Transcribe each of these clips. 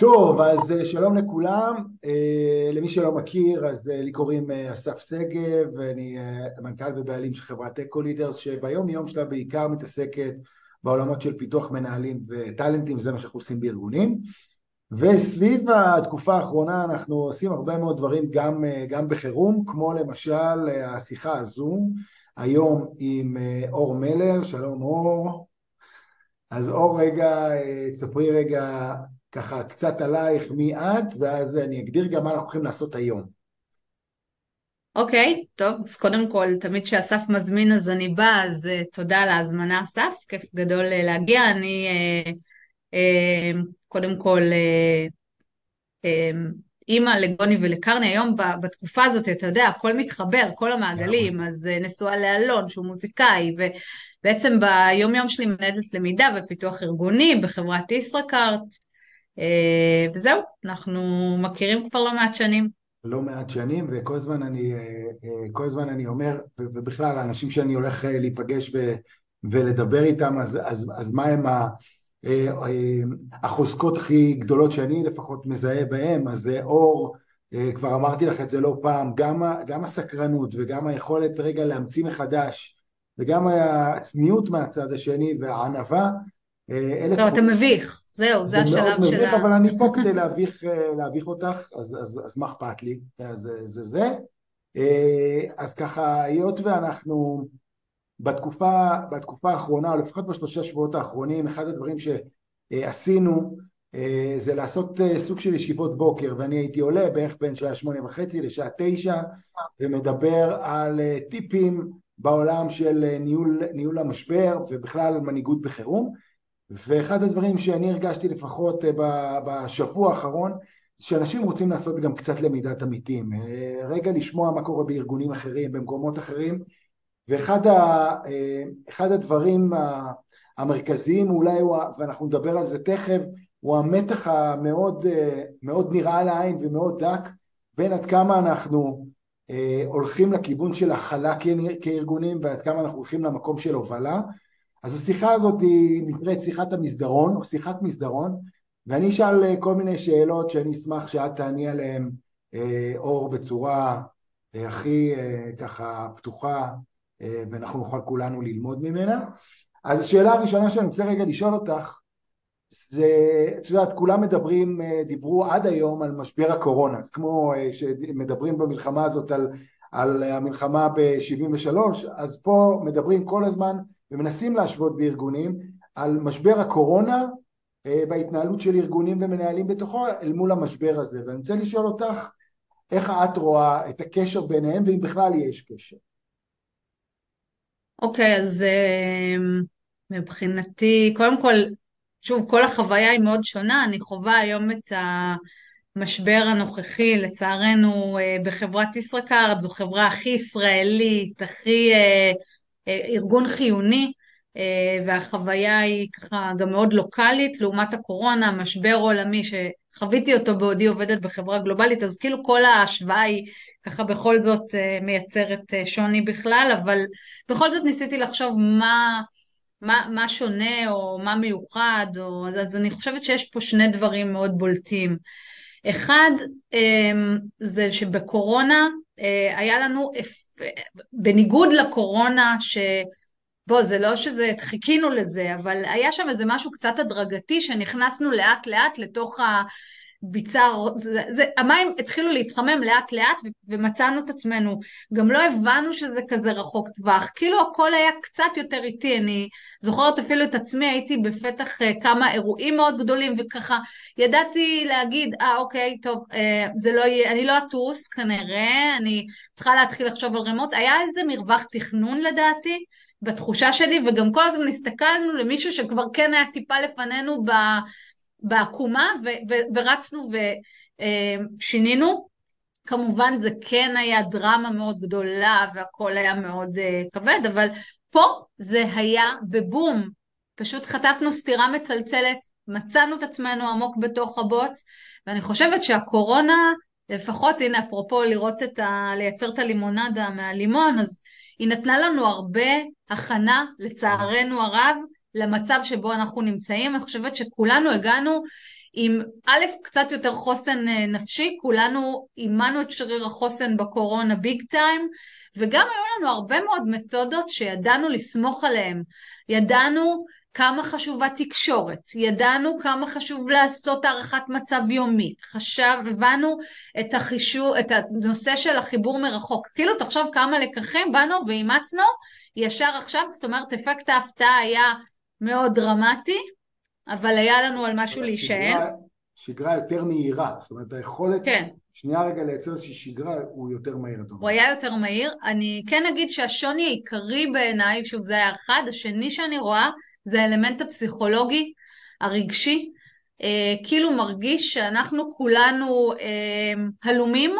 טוב, אז אה, שלום לכולם. אה, למי שלא מכיר, אז אה, לי קוראים אסף שגב, ואני מנכ"ל ובעלים של חברת אקו לידרס, שביום יום שלה בעיקר מתעסקת בעולמות של פיתוח מנהלים וטאלנטים, זה מה שאנחנו עושים בארגונים. וסביב התקופה האחרונה אנחנו עושים הרבה מאוד דברים גם, גם בחירום, כמו למשל השיחה הזום, היום עם אור מלר, שלום אור. אז אור רגע, תספרי רגע ככה קצת עלייך מי את, ואז אני אגדיר גם מה אנחנו הולכים לעשות היום. אוקיי, okay, טוב, אז קודם כל, תמיד כשאסף מזמין אז אני באה, אז uh, תודה על ההזמנה אסף, כיף גדול uh, להגיע. אני uh, uh, קודם כל uh, uh, אימא לגוני ולקרני, היום בתקופה הזאת, אתה יודע, הכל מתחבר, כל המעגלים, אז uh, נשואה לאלון שהוא מוזיקאי, ובעצם ביום יום שלי מנהלת למידה ופיתוח ארגוני בחברת ישראכרט, וזהו, אנחנו מכירים כבר לא מעט שנים. לא מעט שנים, וכל הזמן אני, אה, אה, כל הזמן אני אומר, ובכלל, האנשים שאני הולך להיפגש ו, ולדבר איתם, אז, אז, אז מה הם ה... החוזקות הכי גדולות שאני לפחות מזהה בהם, אז אור, כבר אמרתי לך את זה לא פעם, גם, גם הסקרנות וגם היכולת רגע להמציא מחדש וגם הצניעות מהצד השני והענווה לא, אתה מביך, זהו, זה השלב של ה... זה אבל אני פה כדי להביך, אה, להביך אותך, אז, אז, אז מה אכפת לי? אז זה זה. זה. אה, אז ככה, היות ואנחנו בתקופה, בתקופה האחרונה, או לפחות בשלושה שבועות האחרונים, אחד הדברים שעשינו אה, זה לעשות סוג של ישיבות בוקר, ואני הייתי עולה בערך בין שעה שמונה וחצי לשעה תשע, ומדבר על טיפים בעולם של ניהול, ניהול המשבר ובכלל מנהיגות בחירום. ואחד הדברים שאני הרגשתי לפחות אה, בשבוע האחרון, שאנשים רוצים לעשות גם קצת למידת עמיתים, אה, רגע לשמוע מה קורה בארגונים אחרים, במקומות אחרים, ואחד ה, אה, הדברים המרכזיים אולי, הוא, ואנחנו נדבר על זה תכף, הוא המתח המאוד מאוד נראה לעין ומאוד דק בין עד כמה אנחנו הולכים לכיוון של הכלה כארגונים ועד כמה אנחנו הולכים למקום של הובלה אז השיחה הזאת היא נקראת שיחת המסדרון, או שיחת מסדרון, ואני אשאל אה, כל מיני שאלות שאני אשמח שאת תעני עליהן, אה, אור, בצורה אה, הכי ככה פתוחה, ואנחנו נוכל כולנו ללמוד ממנה. אז השאלה הראשונה שאני רוצה רגע לשאול אותך, זה, את יודעת, כולם מדברים, דיברו עד היום על משבר הקורונה, כמו שמדברים במלחמה הזאת על, על המלחמה ב-73, אז פה מדברים כל הזמן ומנסים להשוות בארגונים על משבר הקורונה אה, בהתנהלות של ארגונים ומנהלים בתוכו אל מול המשבר הזה. ואני רוצה לשאול אותך איך את רואה את הקשר ביניהם ואם בכלל יש קשר. אוקיי okay, אז אה, מבחינתי קודם כל שוב כל החוויה היא מאוד שונה. אני חווה היום את המשבר הנוכחי לצערנו אה, בחברת ישראכרט. זו חברה הכי ישראלית הכי ארגון חיוני אה, והחוויה היא ככה גם מאוד לוקאלית לעומת הקורונה, משבר עולמי שחוויתי אותו בעודי עובדת בחברה גלובלית, אז כאילו כל ההשוואה היא ככה בכל זאת אה, מייצרת שוני בכלל, אבל בכל זאת ניסיתי לחשוב מה, מה, מה שונה או מה מיוחד, או, אז, אני חושבת שיש פה שני דברים מאוד בולטים. אחד זה שבקורונה היה לנו בניגוד לקורונה, ש... בוא, זה לא שזה, חיכינו לזה, אבל היה שם איזה משהו קצת הדרגתי שנכנסנו לאט לאט לתוך הביצה, זה, זה, המים התחילו להתחמם לאט לאט ומצאנו את עצמנו, גם לא הבנו שזה כזה רחוק טווח, כאילו הכל היה קצת יותר איטי, אני זוכרת אפילו את עצמי, הייתי בפתח אה, כמה אירועים מאוד גדולים וככה ידעתי להגיד, אה אוקיי, טוב, אה, זה לא יהיה, אני לא אטוס כנראה, אני צריכה להתחיל לחשוב על רמות, היה איזה מרווח תכנון לדעתי, בתחושה שלי, וגם כל הזמן הסתכלנו למישהו שכבר כן היה טיפה לפנינו בעקומה, ורצנו ושינינו. כמובן זה כן היה דרמה מאוד גדולה והכל היה מאוד uh, כבד, אבל פה זה היה בבום. פשוט חטפנו סטירה מצלצלת, מצאנו את עצמנו עמוק בתוך הבוץ, ואני חושבת שהקורונה, לפחות הנה אפרופו לראות את ה... לייצר את הלימונדה מהלימון, אז היא נתנה לנו הרבה הכנה, לצערנו הרב, למצב שבו אנחנו נמצאים. אני חושבת שכולנו הגענו עם א', קצת יותר חוסן אה, נפשי, כולנו אימנו את שריר החוסן בקורונה ביג טיים, וגם היו לנו הרבה מאוד מתודות שידענו לסמוך עליהן. ידענו כמה חשובה תקשורת, ידענו כמה חשוב לעשות הערכת מצב יומית, חשב, הבנו את החישוב, את הנושא של החיבור מרחוק. כאילו תחשוב כמה לקחים באנו ואימצנו ישר עכשיו, זאת אומרת אפקט ההפתעה היה מאוד דרמטי, אבל היה לנו על משהו להישען. שגרה יותר מהירה, זאת אומרת היכולת כן. שנייה רגע לייצר איזושהי שגרה הוא יותר מהיר. הוא היה יותר מהיר. אני כן אגיד שהשוני העיקרי בעיניי, שוב זה היה אחד, השני שאני רואה זה האלמנט הפסיכולוגי, הרגשי. אה, כאילו מרגיש שאנחנו כולנו אה, הלומים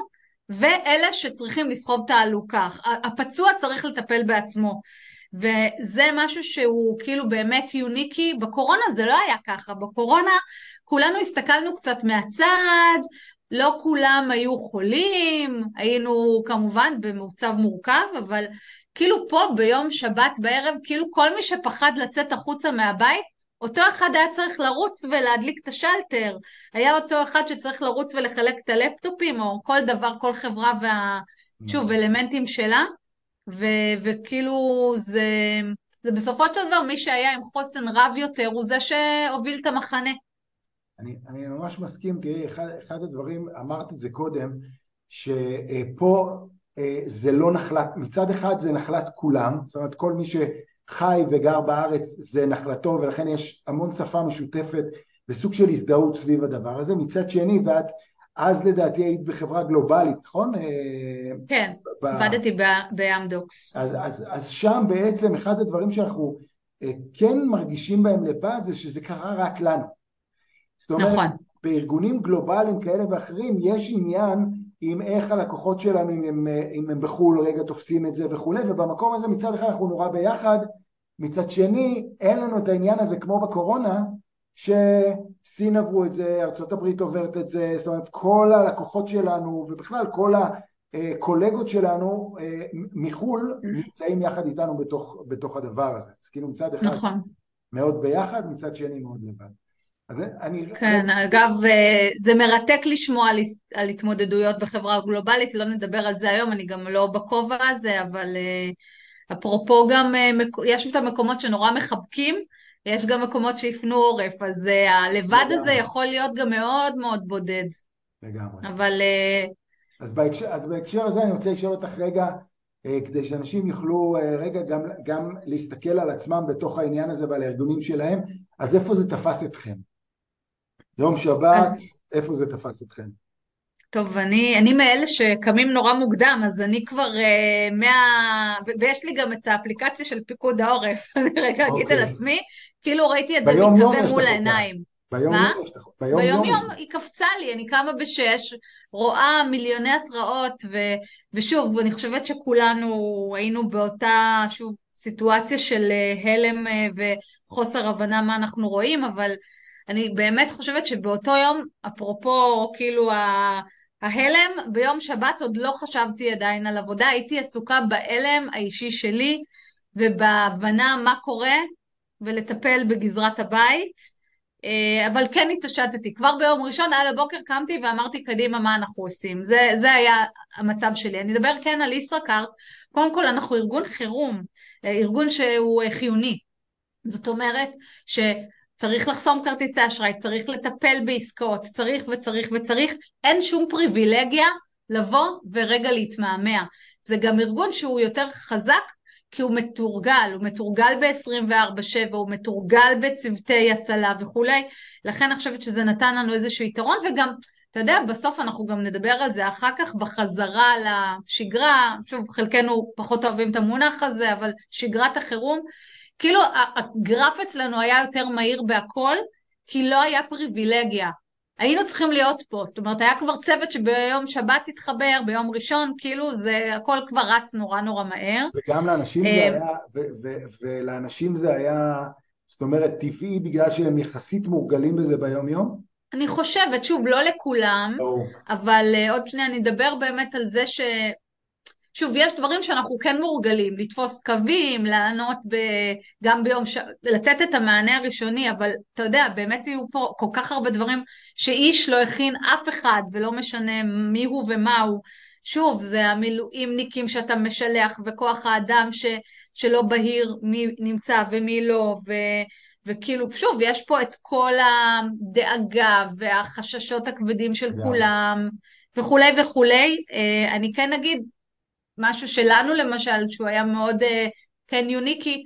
ואלה שצריכים לסחוב את העלוקה. הפצוע צריך לטפל בעצמו. וזה משהו שהוא כאילו באמת יוניקי. בקורונה זה לא היה ככה. בקורונה כולנו הסתכלנו קצת מהצד, לא כולם היו חולים, היינו כמובן במצב מורכב, אבל כאילו פה ביום שבת בערב, כאילו כל מי שפחד לצאת החוצה מהבית, אותו אחד היה צריך לרוץ ולהדליק את השלטר, היה אותו אחד שצריך לרוץ ולחלק את הלפטופים, או כל דבר, כל חברה וה... שוב, נכון. אלמנטים שלה, ו- וכאילו זה, זה בסופו של דבר מי שהיה עם חוסן רב יותר הוא זה שהוביל את המחנה. אני, אני ממש מסכים, תראי, אחד, אחד הדברים, אמרת את זה קודם, שפה אה, זה לא נחלת, מצד אחד זה נחלת כולם, זאת אומרת כל מי שחי וגר בארץ זה נחלתו ולכן יש המון שפה משותפת וסוג של הזדהות סביב הדבר הזה, מצד שני ואת אז לדעתי היית בחברה גלובלית, נכון? אה, כן, ב... עבדתי באמדוקס. אז, אז, אז שם בעצם אחד הדברים שאנחנו אה, כן מרגישים בהם לבד זה שזה קרה רק לנו. זאת אומרת, נכון. בארגונים גלובליים כאלה ואחרים יש עניין עם איך הלקוחות שלנו, אם הם, אם הם בחו"ל רגע תופסים את זה וכולי, ובמקום הזה מצד אחד אנחנו נורא ביחד, מצד שני אין לנו את העניין הזה כמו בקורונה, שסין עברו את זה, ארה"ב עוברת את זה, זאת אומרת כל הלקוחות שלנו ובכלל כל הקולגות שלנו אה, מחו"ל נמצאים יחד איתנו בתוך, בתוך הדבר הזה. אז כאילו מצד אחד נכון. מאוד ביחד, מצד שני מאוד לבד. אז אני... כן, לא... אגב, אה, זה מרתק לשמוע על, על התמודדויות בחברה גלובלית, לא נדבר על זה היום, אני גם לא בכובע הזה, אבל אה, אפרופו גם, יש את המקומות שנורא מחבקים, יש גם מקומות שהפנו עורף, אז הלבד הזה יכול להיות גם מאוד מאוד בודד. לגמרי. אבל... אז בהקשר, אז בהקשר הזה אני רוצה לשאול אותך רגע, כדי שאנשים יוכלו רגע גם, גם להסתכל על עצמם בתוך העניין הזה ועל הארגונים שלהם, אז איפה זה תפס אתכם? יום שבת, אז... איפה זה תפס אתכם? טוב, אני, אני מאלה שקמים נורא מוקדם, אז אני כבר uh, מה... ויש לי גם את האפליקציה של פיקוד העורף, אני רגע אגיד על אוקיי. עצמי, כאילו ראיתי את זה מתהווה מול העיניים. ביום מה? יום לך ביום יום, יום היא קפצה לי, אני קמה בשש, רואה מיליוני התראות, ו, ושוב, אני חושבת שכולנו היינו באותה, שוב, סיטואציה של אה, הלם אה, וחוסר הבנה מה אנחנו רואים, אבל אני באמת חושבת שבאותו יום, אפרופו כאילו ההלם, ביום שבת עוד לא חשבתי עדיין על עבודה, הייתי עסוקה בהלם האישי שלי ובהבנה מה קורה ולטפל בגזרת הבית. אה, אבל כן התעשתתי. כבר ביום ראשון, על הבוקר קמתי ואמרתי קדימה מה אנחנו עושים. זה, זה היה המצב שלי. אני אדבר כן על ישראכרט. קודם כל אנחנו ארגון חירום, אה, ארגון שהוא אה, חיוני. זאת אומרת ש... צריך לחסום כרטיסי אשראי, צריך לטפל בעסקאות, צריך וצריך וצריך, אין שום פריבילגיה לבוא ורגע להתמהמה. זה גם ארגון שהוא יותר חזק כי הוא מתורגל, הוא מתורגל ב-24/7, הוא מתורגל בצוותי הצלה וכולי, לכן אני חושבת שזה נתן לנו איזשהו יתרון, וגם, אתה יודע, בסוף אנחנו גם נדבר על זה אחר כך בחזרה לשגרה, שוב, חלקנו פחות אוהבים את המונח הזה, אבל שגרת החירום, כאילו הגרף אצלנו היה יותר מהיר בהכל, כי לא היה פריבילגיה. היינו צריכים להיות פה, זאת אומרת היה כבר צוות שביום שבת התחבר, ביום ראשון, כאילו זה הכל כבר רץ נורא נורא מהר. וגם לאנשים זה אה, היה, ולאנשים זה היה, זאת אומרת, טבעי בגלל שהם יחסית מורגלים בזה ביום יום? אני חושבת, שוב, לא לכולם. אבל uh, עוד שנייה אני אדבר באמת על זה ש... שוב, יש דברים שאנחנו כן מורגלים, לתפוס קווים, לענות ב... גם ביום ש... לתת את המענה הראשוני, אבל אתה יודע, באמת יהיו פה כל כך הרבה דברים שאיש לא הכין אף אחד, ולא משנה מי הוא ומה הוא. שוב, זה המילואימניקים שאתה משלח, וכוח האדם ש... שלא בהיר מי נמצא ומי לא, ו... וכאילו, שוב, יש פה את כל הדאגה והחששות הכבדים של yeah. כולם, וכולי וכולי. אה, אני כן אגיד משהו שלנו למשל, שהוא היה מאוד אה, כן יוניקי,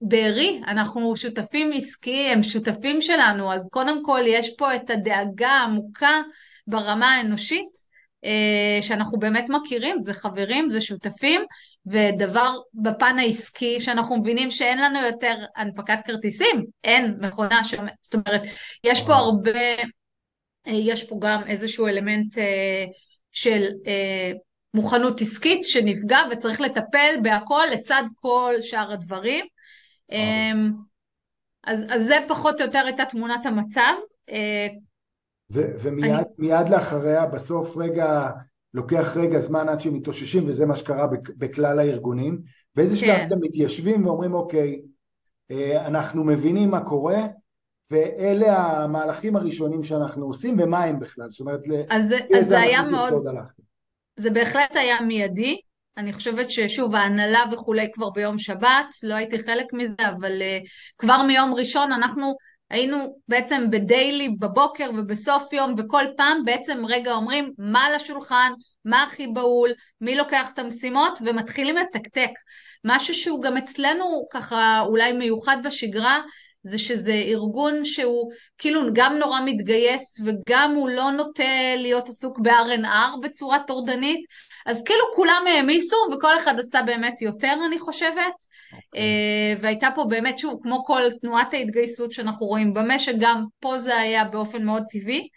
בארי, אנחנו שותפים עסקיים, הם שותפים שלנו, אז קודם כל יש פה את הדאגה העמוקה ברמה האנושית, אה, שאנחנו באמת מכירים, זה חברים, זה שותפים, ודבר בפן העסקי, שאנחנו מבינים שאין לנו יותר הנפקת כרטיסים, אין מכונה ש... זאת אומרת, יש פה הרבה, אה, יש פה גם איזשהו אלמנט של מוכנות עסקית שנפגע וצריך לטפל בהכל לצד כל שאר הדברים. אז, אז זה פחות או יותר הייתה תמונת המצב. ו- ומיד אני... לאחריה, בסוף רגע, לוקח רגע זמן עד שהם מתאוששים, וזה מה שקרה בכלל הארגונים. באיזה שלב כן. אתם מתיישבים ואומרים, אוקיי, אה, אנחנו מבינים מה קורה, ואלה המהלכים הראשונים שאנחנו עושים, ומה הם בכלל? זאת אומרת, אז, אז זה היה מאוד, זה בהחלט היה מיידי. אני חושבת ששוב, ההנהלה וכולי כבר ביום שבת, לא הייתי חלק מזה, אבל uh, כבר מיום ראשון אנחנו היינו בעצם בדיילי בבוקר ובסוף יום וכל פעם בעצם רגע אומרים מה על השולחן, מה הכי בהול, מי לוקח את המשימות ומתחילים לתקתק. משהו שהוא גם אצלנו ככה אולי מיוחד בשגרה זה שזה ארגון שהוא כאילו גם נורא מתגייס וגם הוא לא נוטה להיות עסוק ב-R&R בצורה טורדנית, אז כאילו כולם העמיסו וכל אחד עשה באמת יותר אני חושבת, okay. אוקיי. אה, והייתה פה באמת שוב כמו כל תנועת ההתגייסות שאנחנו רואים במשק, גם פה זה היה באופן מאוד טבעי.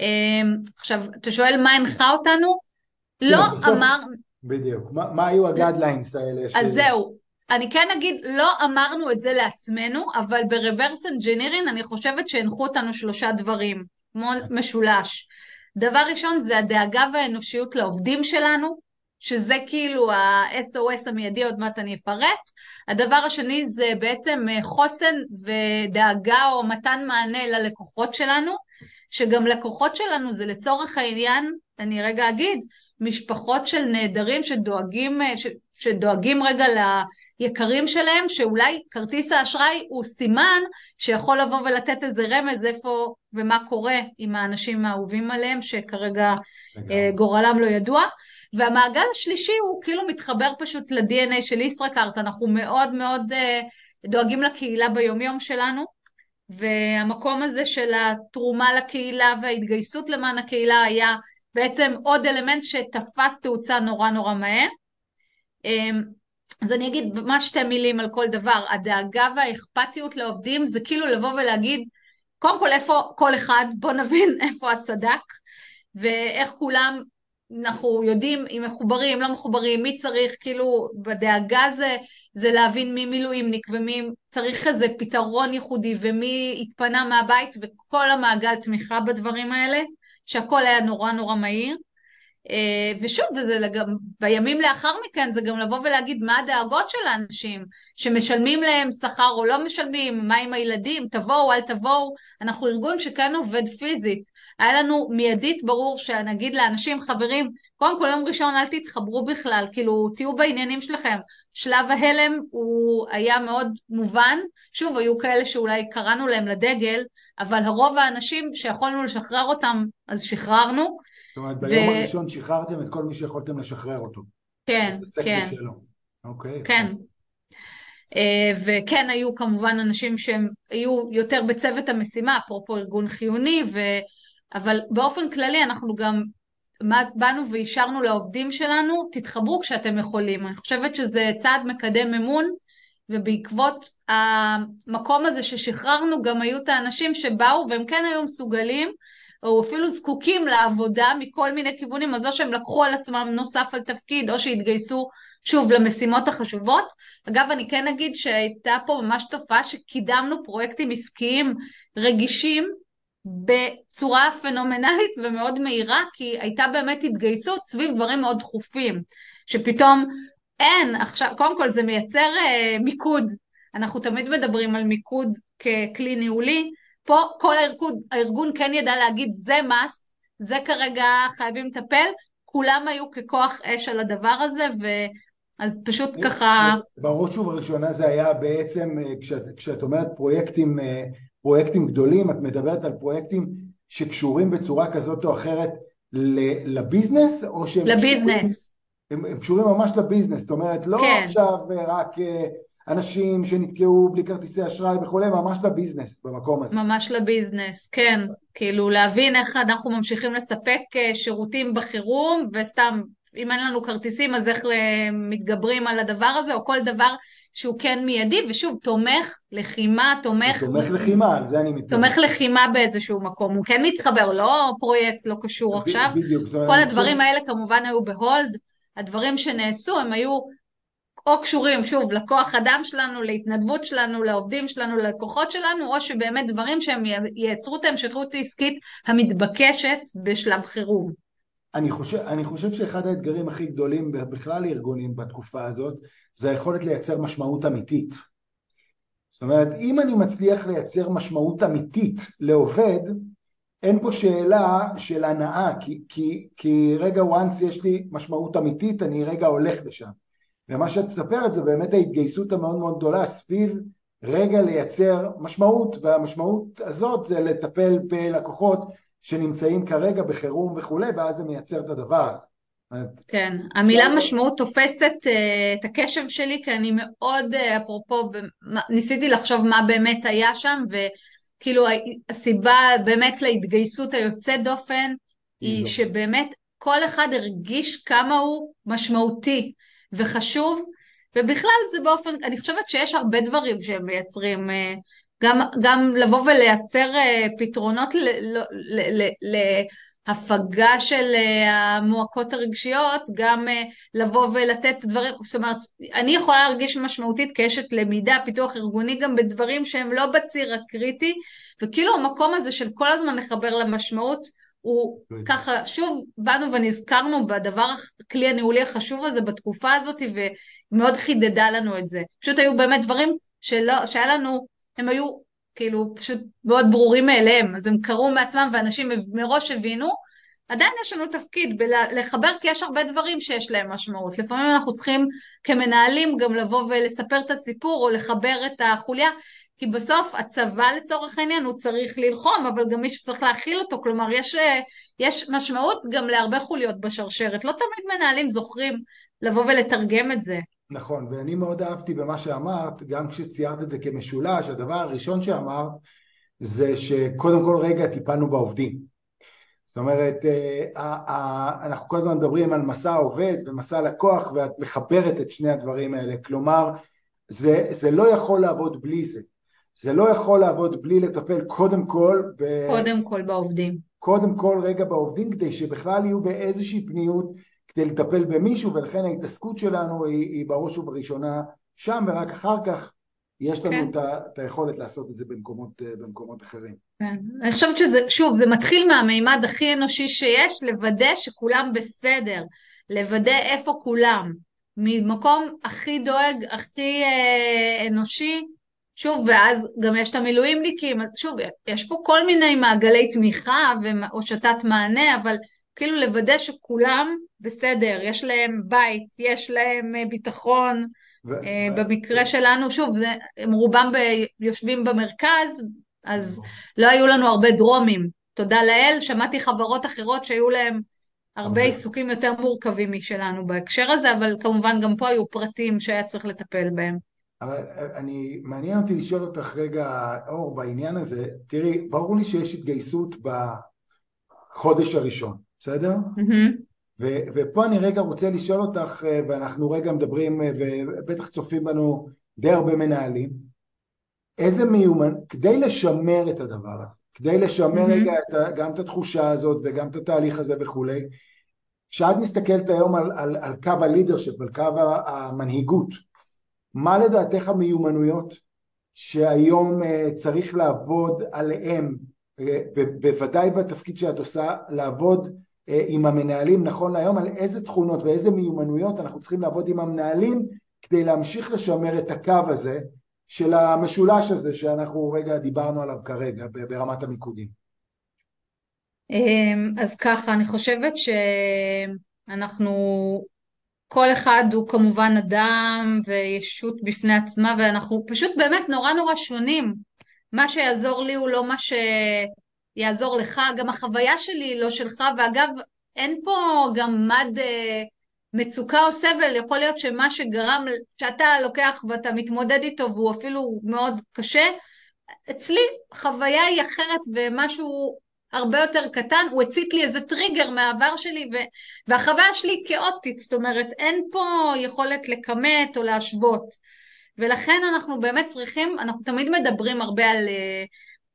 אה, עכשיו, אתה שואל מה הנחה אותנו? לא אמר... בדיוק, מה, מה היו ה guidelines האלה? אז ש... זהו, אני כן אגיד, לא אמרנו את זה לעצמנו, אבל ב reverse engineering אני חושבת שהנחו אותנו שלושה דברים, כמו משולש. דבר ראשון זה הדאגה והאנושיות לעובדים שלנו, שזה כאילו ה-SOS המיידי, עוד מעט אני אפרט. הדבר השני זה בעצם חוסן ודאגה או מתן מענה ללקוחות שלנו, שגם לקוחות שלנו זה לצורך העניין, אני רגע אגיד, משפחות של נעדרים שדואגים, ש, שדואגים רגע ליקרים שלהם, שאולי כרטיס האשראי הוא סימן שיכול לבוא ולתת איזה רמז איפה ומה קורה עם האנשים האהובים עליהם, שכרגע אה, גורלם לא ידוע. והמעגל השלישי הוא כאילו מתחבר פשוט ל-DNA של ישראכרט, אנחנו מאוד מאוד אה, דואגים לקהילה ביומיום שלנו, והמקום הזה של התרומה לקהילה וההתגייסות למען הקהילה היה בעצם עוד אלמנט שתפס תאוצה נורא נורא מהר. אמ, אז אני אגיד ממש שתי מילים על כל דבר. הדאגה והאכפתיות לעובדים זה כאילו לבוא ולהגיד, קודם כל איפה כל אחד, בוא נבין איפה הסדק, ואיך כולם, אנחנו יודעים אם מחוברים, לא מחוברים, מי צריך, כאילו בדאגה זה, זה להבין מי מילואימניק ומי צריך איזה פתרון ייחודי ומי התפנה מהבית וכל המעגל תמיכה בדברים האלה, שהכל היה נורא נורא מהיר. אה, ושוב, וזה גם, בימים לאחר מכן זה גם לבוא ולהגיד מה הדאגות של האנשים, שמשלמים להם שכר או לא משלמים, מה עם הילדים, תבואו, אל תבואו, אנחנו ארגון שכן עובד פיזית. היה לנו מיידית ברור שנגיד לאנשים, חברים, קודם כל יום ראשון אל תתחברו בכלל, כאילו תהיו בעניינים שלכם. שלב ההלם הוא היה מאוד מובן, שוב, היו כאלה שאולי קראנו להם לדגל, אבל הרוב האנשים שיכולנו לשחרר אותם, אז שחררנו. זאת אומרת, ביום ו... הראשון שחררתם את כל מי שיכולתם לשחרר אותו. כן, כן. אוקיי. כן. אה, וכן היו כמובן אנשים שהם היו יותר בצוות המשימה, אפרופו ארגון חיוני, ו... אבל באופן כללי אנחנו גם באנו ואישרנו לעובדים שלנו, תתחברו כשאתם יכולים. אני חושבת שזה צעד מקדם אמון, ובעקבות המקום הזה ששחררנו גם היו את האנשים שבאו והם כן היו מסוגלים או אפילו זקוקים לעבודה מכל מיני כיוונים, אז או שהם לקחו על עצמם נוסף על תפקיד, או שהתגייסו שוב למשימות החשובות. אגב, אני כן אגיד שהייתה פה ממש תופעה שקידמנו פרויקטים עסקיים רגישים, בצורה פנומנלית ומאוד מהירה, כי הייתה באמת התגייסות סביב דברים מאוד דחופים, שפתאום אין, עכשיו, קודם כל זה מייצר אה, מיקוד, אנחנו תמיד מדברים על מיקוד ככלי ניהולי, פה כל הארגון, הארגון כן ידע להגיד זה must, זה כרגע חייבים לטפל, כולם היו ככוח אש על הדבר הזה, ו... אז פשוט ככה... בראש ובראשונה זה היה בעצם, אה, כשאת, כשאת אומרת פרויקטים, אה, פרויקטים גדולים, את מדברת על פרויקטים שקשורים בצורה כזאת או אחרת לביזנס, או שהם... לביזנס. קשורים, הם, הם קשורים ממש לביזנס, זאת אומרת, לא כן. עכשיו אה, רק אנשים שנתקעו בלי כרטיסי אשראי וכולי, ממש לביזנס במקום הזה. ממש לביזנס, כן. כאילו להבין איך אנחנו ממשיכים לספק שירותים בחירום, וסתם אם אין לנו כרטיסים אז איך אה, מתגברים על הדבר הזה, או כל דבר שהוא כן מיידי, ושוב, תומך לחימה, תומך... תומך לחימה, על זה אני מתכוון. תומך לחימה באיזשהו מקום, הוא כן מתחבר, לא פרויקט לא קשור עכשיו. בדיוק. כל הדברים. האלה כמובן היו בהולד, הדברים שנעשו הם היו או קשורים, שוב, לכוח אדם שלנו, להתנדבות שלנו, לעובדים שלנו, ללקוחות שלנו, או שבאמת דברים שהם ייצרו את ההמשכות העסקית המתבקשת בשלב חירום. אני חושב, אני חושב שאחד האתגרים הכי גדולים בכלל לארגונים בתקופה הזאת זה היכולת לייצר משמעות אמיתית. זאת אומרת, אם אני מצליח לייצר משמעות אמיתית לעובד, אין פה שאלה של הנאה, כי, כי, כי רגע once יש לי משמעות אמיתית, אני רגע הולך לשם. ומה שאת מספרת זה באמת ההתגייסות המאוד מאוד גדולה סביב רגע לייצר משמעות, והמשמעות הזאת זה לטפל בלקוחות שנמצאים כרגע בחירום וכולי, ואז זה מייצר את הדבר הזה. כן, המילה משמעות תופסת uh, את הקשב שלי, כי אני מאוד, uh, אפרופו, ניסיתי לחשוב מה באמת היה שם, וכאילו הסיבה באמת להתגייסות היוצאת דופן, היא שבאמת כל אחד הרגיש כמה הוא משמעותי וחשוב, ובכלל זה באופן, אני חושבת שיש הרבה דברים שהם מייצרים uh, גם, גם לבוא ולייצר אה, פתרונות ל, ל, ל, ל, להפגה של אה, המועקות הרגשיות, גם אה, לבוא ולתת דברים, זאת אומרת, אני יכולה להרגיש משמעותית כאשת למידה, פיתוח ארגוני, גם בדברים שהם לא בציר הקריטי, וכאילו המקום הזה של כל הזמן לחבר למשמעות, הוא ככה, שוב באנו ונזכרנו בדבר, הכלי הניהולי החשוב הזה בתקופה הזאת, ומאוד חידדה לנו את זה. פשוט היו באמת דברים שלא, שהיה לנו הם היו כאילו פשוט מאוד ברורים מאליהם, אז הם קרו מעצמם ואנשים מראש הבינו, עדיין יש לנו תפקיד בלחבר, כי יש הרבה דברים שיש להם משמעות. לפעמים אנחנו צריכים כמנהלים גם לבוא ולספר את הסיפור או לחבר את החוליה, כי בסוף הצבא לצורך העניין הוא צריך ללחום, אבל גם מישהו צריך להכיל אותו, כלומר יש, יש משמעות גם להרבה חוליות בשרשרת. לא תמיד מנהלים זוכרים לבוא ולתרגם את זה. נכון, ואני מאוד אהבתי במה שאמרת, גם כשציירת את זה כמשולש, הדבר הראשון שאמרת זה שקודם כל רגע טיפלנו בעובדים. זאת אומרת, אה, אנחנו כל הזמן מדברים על מסע עובד ומסע לקוח ואת מחברת את שני הדברים האלה, כלומר זה, זה לא יכול לעבוד בלי זה, זה לא יכול לעבוד בלי לטפל קודם כל ב... קודם כל בעובדים. קודם כל רגע בעובדים כדי שבכלל יהיו באיזושהי פניות כדי לטפל במישהו, ולכן ההתעסקות שלנו היא, היא בראש ובראשונה שם, ורק אחר כך יש לנו כן. את, היכולת לעשות את זה במקומות, במקומות אחרים. כן. אני חושבת שזה, שוב, זה מתחיל מהמימד הכי אנושי שיש, לוודא שכולם בסדר, לוודא איפה כולם, ממקום הכי דואג, הכי אה, אנושי, שוב, ואז גם יש את המילואימניקים, שוב, יש פה כל מיני מעגלי תמיכה והושטת מענה, אבל כאילו לוודא שכולם בסדר, יש להם בית, יש להם אה, ביטחון. ו- אה, במקרה ו- שלנו, שוב, זה, הם רובם ב, יושבים במרכז, אז לא היו לנו הרבה דרומים. תודה לאל, שמעתי חברות אחרות שהיו להם הרבה עיסוקים יותר מורכבים משלנו בהקשר הזה, אבל כמובן גם פה היו פרטים שהיה צריך לטפל בהם. אבל אה, אני, מעניין אותי לשאול אותך רגע, אור, בעניין הזה, תראי, ברור לי שיש התגייסות בחודש הראשון, בסדר? Mm-hmm. ו- ופה אני רגע רוצה לשאול אותך, אה, ואנחנו רגע מדברים, אה, ובטח צופים בנו די הרבה מנהלים, איזה מיומן, כדי לשמר את הדבר הזה, כדי לשמר mm-hmm. רגע את, גם את התחושה הזאת וגם את התהליך הזה וכולי, כשאת מסתכלת היום על, על, על קו הלידרשיפ, על קו המנהיגות, מה לדעתך המיומנויות שהיום uh, צריך לעבוד עליהן בוודאי בתפקיד שאת עושה, לעבוד עם המנהלים נכון להיום על איזה תכונות ואיזה מיומנויות אנחנו צריכים לעבוד עם המנהלים כדי להמשיך לשמר את הקו הזה של המשולש הזה שאנחנו רגע דיברנו עליו כרגע ברמת המיקודים. אמ, אז ככה, אני חושבת שאנחנו, כל אחד הוא כמובן אדם וישות בפני עצמה ואנחנו פשוט באמת נורא נורא שונים. מה שיעזור לי הוא לא מה שיעזור לך, גם החוויה שלי היא לא שלך, ואגב, אין פה גם מד אה, מצוקה או סבל, יכול להיות שמה שגרם, שאתה לוקח ואתה מתמודד איתו והוא אפילו מאוד קשה, אצלי חוויה היא אחרת ומשהו הרבה יותר קטן, הוא הצית לי איזה טריגר מהעבר שלי ו... והחוויה שלי כאוטית, זאת אומרת אין פה יכולת לכמת או להשוות. ולכן אנחנו באמת צריכים, אנחנו תמיד מדברים הרבה על,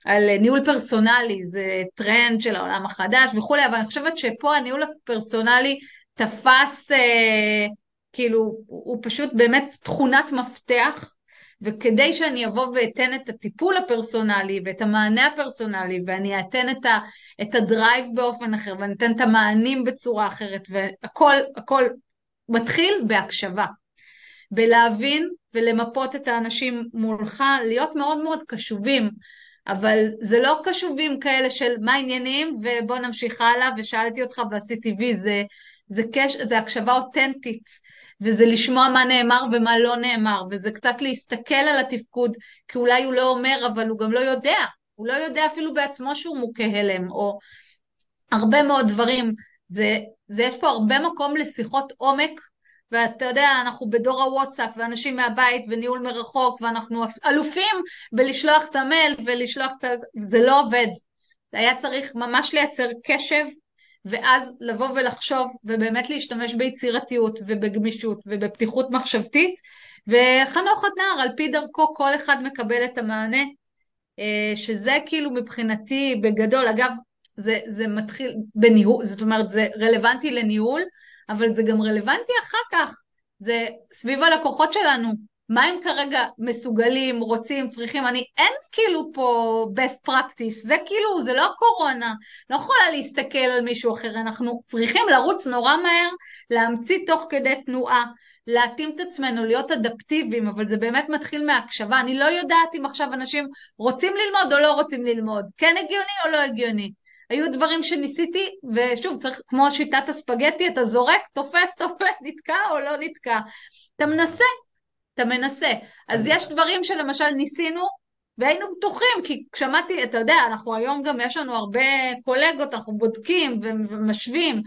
על ניהול פרסונלי, זה טרנד של העולם החדש וכולי, אבל אני חושבת שפה הניהול הפרסונלי תפס, אה, כאילו, הוא פשוט באמת תכונת מפתח, וכדי שאני אבוא ואתן את הטיפול הפרסונלי ואת המענה הפרסונלי ואני אתן את, ה, את הדרייב באופן אחר ואני אתן את המענים בצורה אחרת והכל הכל מתחיל בהקשבה, בלהבין ולמפות את האנשים מולך, להיות מאוד מאוד קשובים, אבל זה לא קשובים כאלה של מה העניינים? ובוא נמשיך הלאה ושאלתי אותך ועשיתי וי, זה זה, קש, זה הקשבה אותנטית, וזה לשמוע מה נאמר ומה לא נאמר, וזה קצת להסתכל על התפקוד, כי אולי הוא לא אומר, אבל הוא גם לא יודע, הוא לא יודע אפילו בעצמו שהוא מוכה הלם, או הרבה מאוד דברים. זה, זה יש פה הרבה מקום לשיחות עומק, ואתה יודע, אנחנו בדור הוואטסאפ, ואנשים מהבית, וניהול מרחוק, ואנחנו אלופים בלשלוח את המייל ולשלוח את ה... זה לא עובד. היה צריך ממש לייצר קשב ואז לבוא ולחשוב ובאמת להשתמש ביצירתיות ובגמישות ובפתיחות מחשבתית וחנוך הדנר על פי דרכו כל אחד מקבל את המענה אה, שזה כאילו מבחינתי בגדול אגב זה, זה מתחיל בניהול זאת אומרת זה רלוונטי לניהול אבל זה גם רלוונטי אחר כך זה סביב הלקוחות שלנו מה הם כרגע מסוגלים, רוצים, צריכים, אני, אין כאילו פה best practice, זה כאילו, זה לא קורונה, לא יכולה להסתכל על מישהו אחר, אנחנו צריכים לרוץ נורא מהר, להמציא תוך כדי תנועה, להתאים את עצמנו, להיות אדפטיביים, אבל זה באמת מתחיל מהקשבה, אני לא יודעת אם עכשיו אנשים רוצים ללמוד או לא רוצים ללמוד, כן הגיוני או לא הגיוני. היו דברים שניסיתי, ושוב, צריך, כמו שיטת הספגטי, אתה זורק, תופס, תופס, נתקע או לא נתקע. אתה מנסה, אתה מנסה. אז יש דברים שלמשל ניסינו והיינו בטוחים, כי שמעתי, אתה יודע, אנחנו היום גם, יש לנו הרבה קולגות, אנחנו בודקים ומשווים,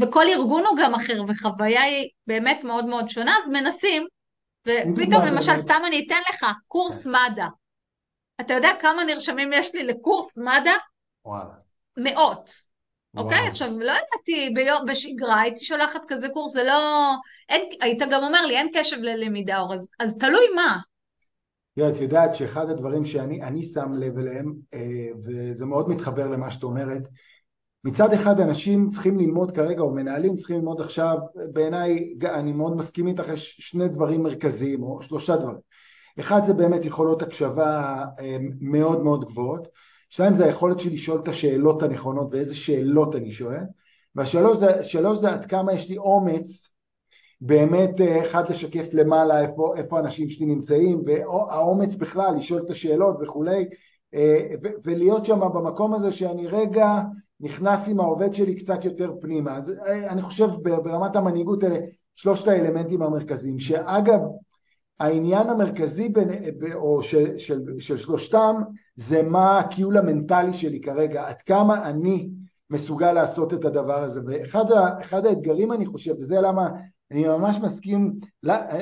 וכל ארגון הוא גם אחר, וחוויה היא באמת מאוד מאוד שונה, אז מנסים, ופתאום למשל, סתם אני אתן לך, קורס מד"א. אתה יודע כמה נרשמים יש לי לקורס מד"א? וואלה. מאות. אוקיי? Okay, עכשיו, לא ידעתי ביום, בשגרה, הייתי שולחת כזה קורס, זה לא... אין, היית גם אומר לי, אין קשב ללמידה אור, אז, אז תלוי מה. את יודעת שאחד הדברים שאני שם לב אליהם, אה, וזה מאוד מתחבר למה שאת אומרת, מצד אחד אנשים צריכים ללמוד כרגע, או מנהלים צריכים ללמוד עכשיו, בעיניי, אני מאוד מסכים איתך, יש שני דברים מרכזיים, או שלושה דברים. אחד זה באמת יכולות הקשבה אה, מאוד מאוד גבוהות, שתיים זה היכולת שלי לשאול את השאלות הנכונות ואיזה שאלות אני שואל, והשלוש זה, זה עד כמה יש לי אומץ באמת אה, אחד לשקף למעלה איפה, איפה אנשים שלי נמצאים והאומץ בכלל לשאול את השאלות וכולי אה, ולהיות שם במקום הזה שאני רגע נכנס עם העובד שלי קצת יותר פנימה. אז אה, אני חושב ברמת המנהיגות אלה שלושת האלמנטים המרכזיים שאגב העניין המרכזי בין, או של, של, של שלושתם זה מה הקיול המנטלי שלי כרגע, עד כמה אני מסוגל לעשות את הדבר הזה. ואחד האתגרים אני חושב וזה למה אני ממש מסכים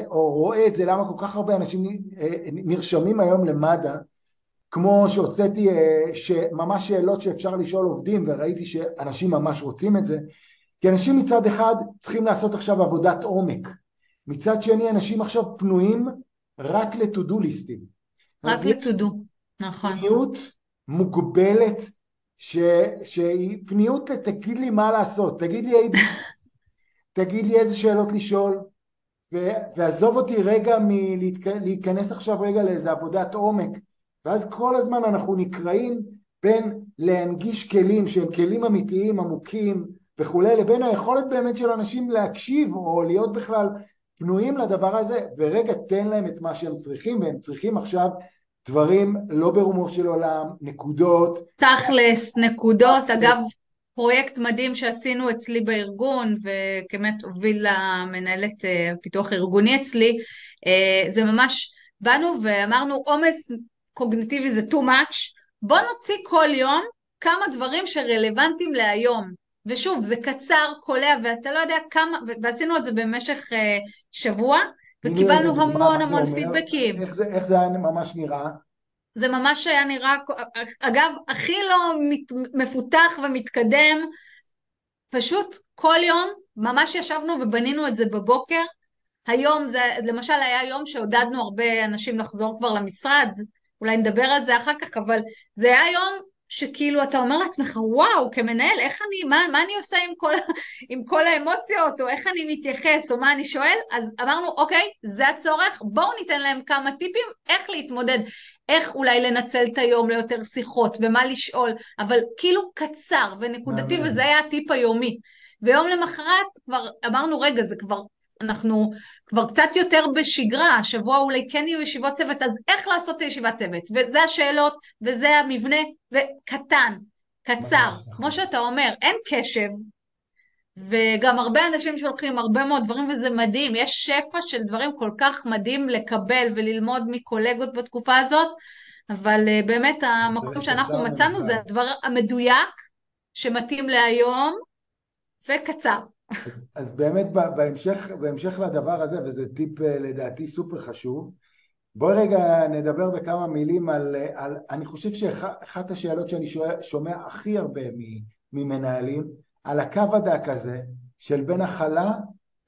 או רואה את זה למה כל כך הרבה אנשים נרשמים היום למד"א כמו שהוצאתי ממש שאלות שאפשר לשאול עובדים וראיתי שאנשים ממש רוצים את זה. כי אנשים מצד אחד צריכים לעשות עכשיו עבודת עומק. מצד שני אנשים עכשיו פנויים רק לטודו ליסטים. רק לטודו, נכון. פניות מוגבלת ש... שהיא פניות לתגיד לי מה לעשות, תגיד לי, תגיד לי איזה שאלות לשאול. ו... ועזוב אותי רגע מלהיכנס עכשיו רגע לאיזה עבודת עומק. ואז כל הזמן אנחנו נקראים בין להנגיש כלים שהם כלים אמיתיים, עמוקים וכולי, לבין היכולת באמת של אנשים להקשיב או להיות בכלל פנויים לדבר הזה, ורגע תן להם את מה שהם צריכים, והם צריכים עכשיו דברים לא ברומו של עולם, נקודות. תכלס, נקודות. אגב, פרויקט מדהים שעשינו אצלי בארגון, וכמת הוביל למנהלת אה, פיתוח ארגוני אצלי, אה, זה ממש, באנו ואמרנו עומס קוגניטיבי זה too much, בוא נוציא כל יום כמה דברים שרלוונטיים להיום. ושוב, זה קצר, קולע, ואתה לא יודע כמה, ועשינו את זה במשך uh, שבוע, וקיבלנו המון המון פידבקים. איך זה, איך זה היה ממש נראה? זה ממש היה נראה, אגב, הכי לא מת, מפותח ומתקדם, פשוט כל יום ממש ישבנו ובנינו את זה בבוקר. היום זה, למשל היה יום שעודדנו הרבה אנשים לחזור כבר למשרד, אולי נדבר על זה אחר כך, אבל זה היה יום שכאילו אתה אומר לעצמך, וואו, כמנהל, איך אני, מה, מה אני עושה עם כל, עם כל האמוציות, או איך אני מתייחס, או מה אני שואל, אז אמרנו, אוקיי, זה הצורך, בואו ניתן להם כמה טיפים איך להתמודד, איך אולי לנצל את היום ליותר שיחות, ומה לשאול, אבל כאילו קצר ונקודתי, וזה היה הטיפ היומי. ויום למחרת כבר אמרנו, רגע, זה כבר אנחנו כבר קצת יותר בשגרה, השבוע אולי כן יהיו ישיבות צוות, אז איך לעשות את הישיבת צוות? וזה השאלות, וזה המבנה, וקטן, קצר. כמו שאתה אומר, אין קשב, וגם הרבה אנשים שולחים הרבה מאוד דברים, וזה מדהים. יש שפע של דברים כל כך מדהים לקבל וללמוד מקולגות בתקופה הזאת, אבל uh, באמת המקום שאנחנו מצאנו זה הדבר המדויק, שמתאים להיום, וקצר. אז באמת בהמשך, בהמשש לדבר הזה, וזה טיפ אה, לדעתי סופר חשוב, בואי רגע נדבר בכמה מילים על, על אני חושב שאחת השאלות שאני שומע הכי הרבה ממנהלים, על הקו הדק הזה של בין הכלה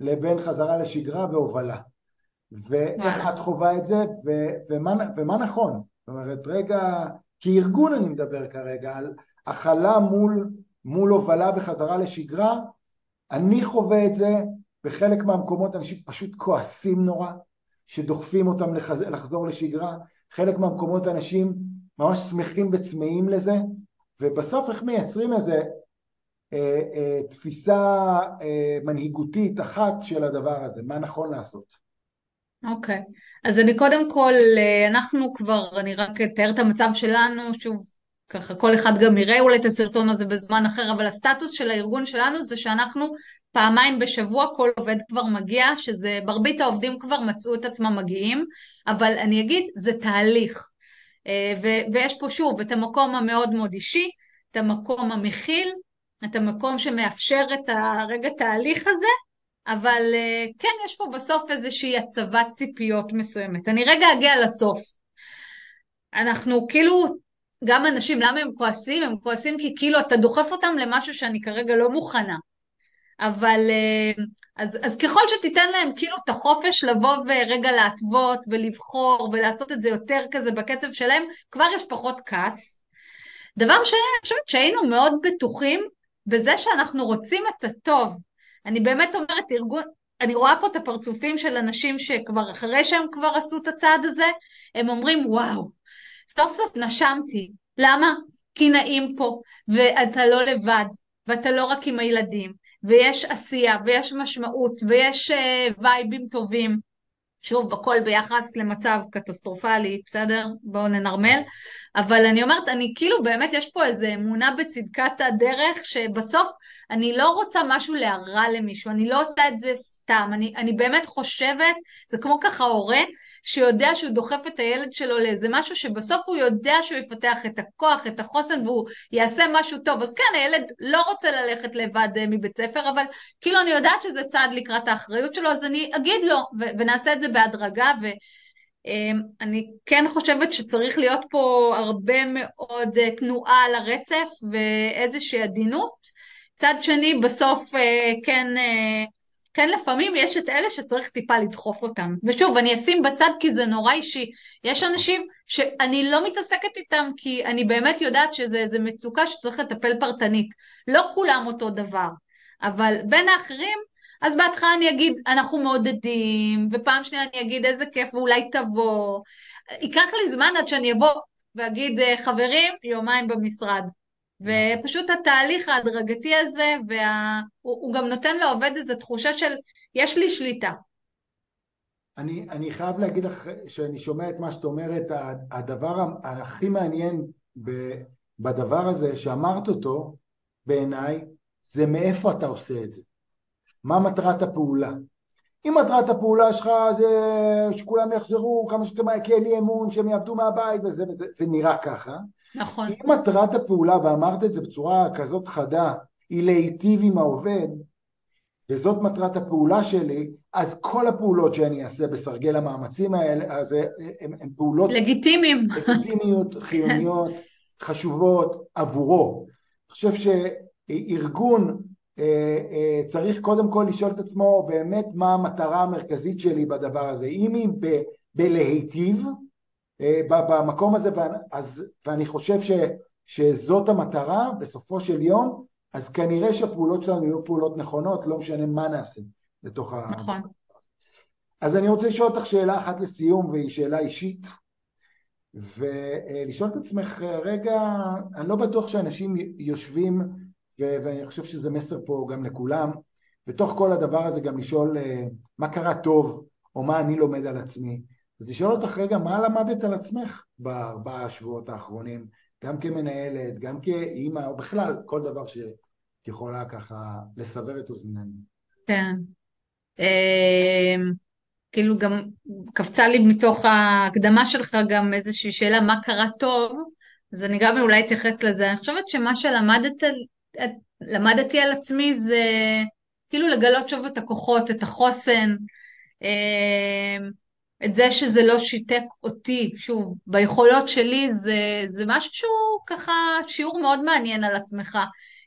לבין חזרה לשגרה והובלה. ואיך את חווה את זה, ו, ומה, ומה נכון. זאת אומרת, רגע, כארגון אני מדבר כרגע, על הכלה מול, מול הובלה וחזרה לשגרה, אני חווה את זה, בחלק מהמקומות אנשים פשוט כועסים נורא, שדוחפים אותם לחז... לחזור לשגרה, חלק מהמקומות אנשים ממש שמחים וצמאים לזה, ובסוף איך מייצרים איזה אה, אה, תפיסה אה, מנהיגותית אחת של הדבר הזה, מה נכון לעשות. אוקיי, okay. אז אני קודם כל, אה, אנחנו כבר, אני רק אתאר את המצב שלנו, שוב, ככה כל אחד גם יראה אולי את הסרטון הזה בזמן אחר, אבל הסטטוס של הארגון שלנו זה שאנחנו פעמיים בשבוע כל עובד כבר מגיע, שזה מרבית העובדים כבר מצאו את עצמם מגיעים, אבל אני אגיד, זה תהליך. אה, ו- ויש פה שוב את המקום המאוד מאוד אישי, את המקום המכיל, את המקום שמאפשר את הרגע תהליך הזה, אבל אה, כן, יש פה בסוף איזושהי הצבת ציפיות מסוימת. אני רגע אגיע לסוף. אנחנו כאילו גם אנשים, למה הם כועסים? הם כועסים כי כאילו אתה דוחף אותם למשהו שאני כרגע לא מוכנה. אבל אה, אז, אז ככל שתיתן להם כאילו את החופש לבוא ורגע להתוות ולבחור ולעשות את זה יותר כזה בקצב שלהם, כבר יש פחות כעס. דבר שאני חושבת שהיינו מאוד בטוחים בזה שאנחנו רוצים את הטוב. אני באמת אומרת, ארגון, אני רואה פה את הפרצופים של אנשים שכבר אחרי שהם כבר עשו את הצעד הזה, הם אומרים וואו, סוף סוף נשמתי. למה? כי נעים פה, ואתה לא לבד, ואתה לא רק עם הילדים, ויש עשייה, ויש משמעות, ויש uh, וייבים טובים. שוב, הכל ביחס למצב קטסטרופלי, בסדר? בואו ננרמל. אבל אני אומרת, אני כאילו באמת יש פה איזו אמונה בצדקת הדרך, שבסוף אני לא רוצה משהו להרע למישהו, אני לא עושה את זה סתם, אני, אני באמת חושבת, זה כמו ככה הורה שיודע שהוא דוחף את הילד שלו לאיזה משהו שבסוף הוא יודע שהוא יפתח את הכוח, את החוסן והוא יעשה משהו טוב. אז כן, הילד לא רוצה ללכת לבד אה, מבית ספר, אבל כאילו אני יודעת שזה צעד לקראת האחריות שלו, אז אני אגיד לו, ונעשה את זה בהדרגה, ו... אמ, אני כן חושבת שצריך להיות פה הרבה מאוד אה, תנועה על הרצף ואיזושהי עדינות. צד שני, בסוף אה, כן, אה, כן לפעמים יש את אלה שצריך טיפה לדחוף אותם. ושוב, אני אשים בצד כי זה נורא אישי. יש אנשים שאני לא מתעסקת איתם כי אני באמת יודעת שזה מצוקה שצריך לטפל פרטנית. לא כולם אותו דבר. אבל בין האחרים, אז בהתחלה אני אגיד, אנחנו מעודדים, ופעם שנייה אני אגיד איזה כיף ואולי תבוא. ייקח לי זמן עד שאני אבוא ואגיד, אה, חברים, יומיים במשרד. ופשוט התהליך ההדרגתי הזה, וה... הוא, הוא גם נותן לעובד איזו תחושה של יש לי שליטה. אני, אני חייב להגיד לך שאני שומע את מה שאת אומרת, הדבר הכי מעניין בדבר הזה שאמרת אותו בעיניי זה מאיפה אתה עושה את זה, מה מטרת הפעולה. אם מטרת הפעולה שלך זה שכולם יחזרו כמה שיותר מהר, כי אין לי אמון שהם יעבדו מהבית וזה וזה, זה נראה ככה. נכון. אם מטרת הפעולה, ואמרת את זה בצורה כזאת חדה, היא להיטיב עם העובד, וזאת מטרת הפעולה שלי, אז כל הפעולות שאני אעשה בסרגל המאמצים האלה, אז הן פעולות... לגיטימיים. לגיטימיות, חיוניות, חשובות עבורו. אני חושב שארגון אה, אה, צריך קודם כל לשאול את עצמו באמת מה המטרה המרכזית שלי בדבר הזה. אם היא ב- בלהיטיב אה, במקום הזה, אז, ואני חושב ש, שזאת המטרה בסופו של יום, אז כנראה שהפעולות שלנו יהיו פעולות נכונות, לא משנה מה נעשה לתוך ה... נכון. אז אני רוצה לשאול אותך שאלה אחת לסיום, והיא שאלה אישית, ולשאול את עצמך, רגע, אני לא בטוח שאנשים יושבים, ואני חושב שזה מסר פה גם לכולם, בתוך כל הדבר הזה גם לשאול מה קרה טוב, או מה אני לומד על עצמי. אז לשאול אותך רגע, מה למדת על עצמך בארבעה השבועות האחרונים, גם כמנהלת, גם כאימא, או בכלל, כל דבר ש... יכולה ככה לסבר את אוזנינו. כן. אמ, כאילו גם קפצה לי מתוך ההקדמה שלך גם איזושהי שאלה מה קרה טוב, אז אני גם אולי אתייחס לזה. אני חושבת שמה שלמדתי על עצמי זה כאילו לגלות שוב את הכוחות, את החוסן, אמ, את זה שזה לא שיתק אותי, שוב, ביכולות שלי זה, זה משהו שהוא ככה שיעור מאוד מעניין על עצמך.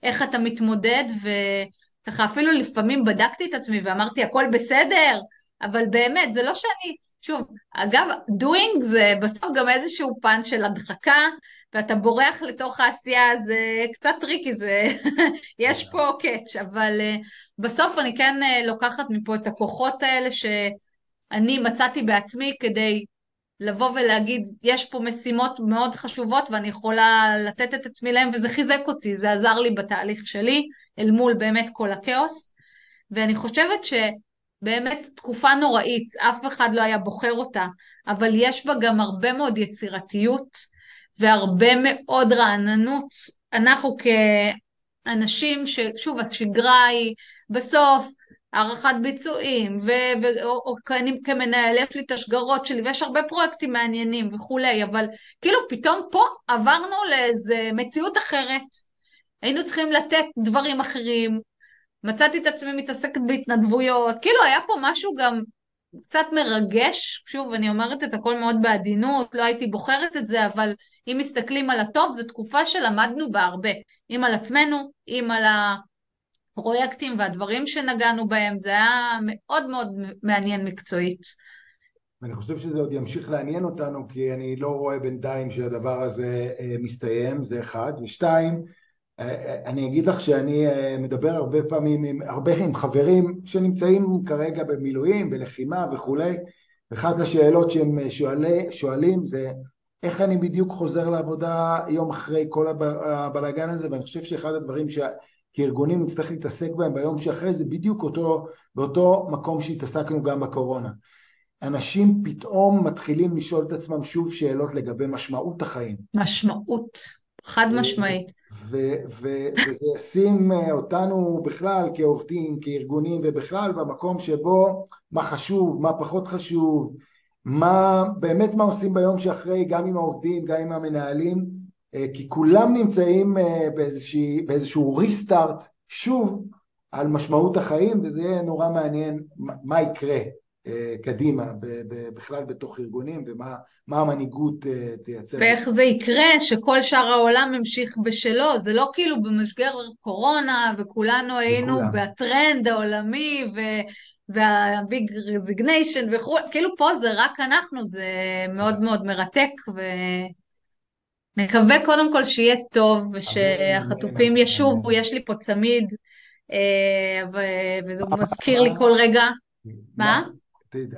איך אתה מתמודד, וככה אפילו לפעמים בדקתי את עצמי ואמרתי הכל בסדר, אבל באמת, זה לא שאני, שוב, אגב, doing זה בסוף גם איזשהו פן של הדחקה, ואתה בורח לתוך העשייה, זה קצת טריקי, זה, יש פה קאץ', אבל uh, בסוף אני כן uh, לוקחת מפה את הכוחות האלה שאני מצאתי בעצמי כדי לבוא ולהגיד, יש פה משימות מאוד חשובות ואני יכולה לתת את עצמי להם, וזה חיזק אותי, זה עזר לי בתהליך שלי, אל מול באמת כל הכאוס. ואני חושבת שבאמת תקופה נוראית, אף אחד לא היה בוחר אותה, אבל יש בה גם הרבה מאוד יצירתיות והרבה מאוד רעננות. אנחנו כאנשים ששוב, השגרה היא בסוף הערכת ביצועים, ו- ו- או, או אני כמנהל, יש לי את השגרות שלי, ויש הרבה פרויקטים מעניינים וכולי, אבל כאילו פתאום פה עברנו לאיזה מציאות אחרת, היינו צריכים לתת דברים אחרים, מצאתי את עצמי מתעסקת בהתנדבויות, כאילו היה פה משהו גם קצת מרגש, שוב, אני אומרת את הכל מאוד בעדינות, לא הייתי בוחרת את זה, אבל אם מסתכלים על הטוב, זו תקופה שלמדנו בה הרבה, אם על עצמנו, אם על. הפרויקטים והדברים שנגענו בהם, זה היה מאוד מאוד מעניין מקצועית. אני חושב שזה עוד ימשיך לעניין אותנו, כי אני לא רואה בינתיים שהדבר הזה אה, מסתיים, זה אחד. ושתיים, אני אגיד לך שאני מדבר הרבה פעמים עם הרבה עם חברים שנמצאים כרגע במילואים, בלחימה וכולי, אחת השאלות שהם שואלי, שואלים זה איך אני בדיוק חוזר לעבודה יום אחרי כל הבלאגן הזה, ואני חושב שאחד הדברים. כארגונים נצטרך להתעסק בהם ביום שאחרי זה בדיוק אותו, באותו מקום שהתעסקנו גם בקורונה. אנשים פתאום מתחילים לשאול את עצמם שוב שאלות לגבי משמעות החיים. משמעות, חד משמעית. וזה ישים אותנו בכלל כעובדים, כארגונים, ובכלל במקום שבו מה חשוב, מה פחות חשוב, מה באמת מה עושים ביום שאחרי, גם עם העובדים, גם עם המנהלים, אה, כי כולם נמצאים אה, באיזושהי, באיזשהו ריסטארט שוב על משמעות החיים וזה יהיה נורא מעניין מה יקרה אה, קדימה בכלל בתוך ארגונים ומה המנהיגות תייצר. ואיך זה יקרה שכל שאר העולם המשיך בשלו, זה לא כאילו במשבר קורונה וכולנו היינו וכולם. בטרנד העולמי ו... והביג רזיגניישן וכו', כאילו פה זה רק אנחנו, זה מאוד מאוד מרתק ו... מקווה קודם כל שיהיה טוב ושהחטופים ישובו, יש לי פה צמיד אה, וזה מזכיר לי כל רגע. מה?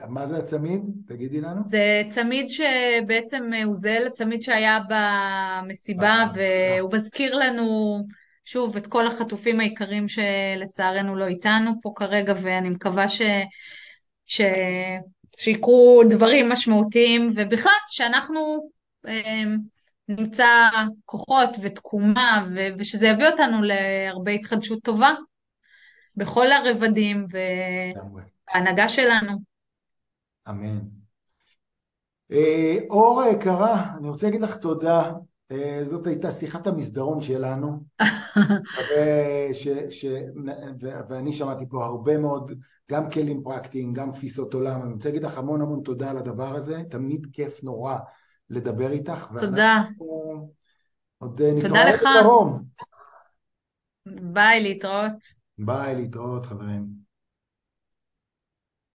מה זה הצמיד? תגידי לנו. זה צמיד שבעצם הוא זהה לצמיד שהיה במסיבה, והוא מזכיר לנו שוב את כל החטופים היקרים שלצערנו לא איתנו פה כרגע, ואני מקווה ש... ש... שיקרו דברים משמעותיים, ובכלל שאנחנו אה, נמצא כוחות ותקומה, ו... ושזה יביא אותנו להרבה התחדשות טובה בכל הרבדים וההנהגה שלנו. אמן. אה, אור היקרה, אני רוצה להגיד לך תודה. אה, זאת הייתה שיחת המסדרון שלנו, ש, ש, ו, ואני שמעתי פה הרבה מאוד, גם כלים פרקטיים, גם תפיסות עולם. אני רוצה להגיד לך המון המון תודה על הדבר הזה, תמיד כיף נורא לדבר איתך. תודה. עוד נתראה בקרוב. ביי, להתראות. ביי, להתראות חברים.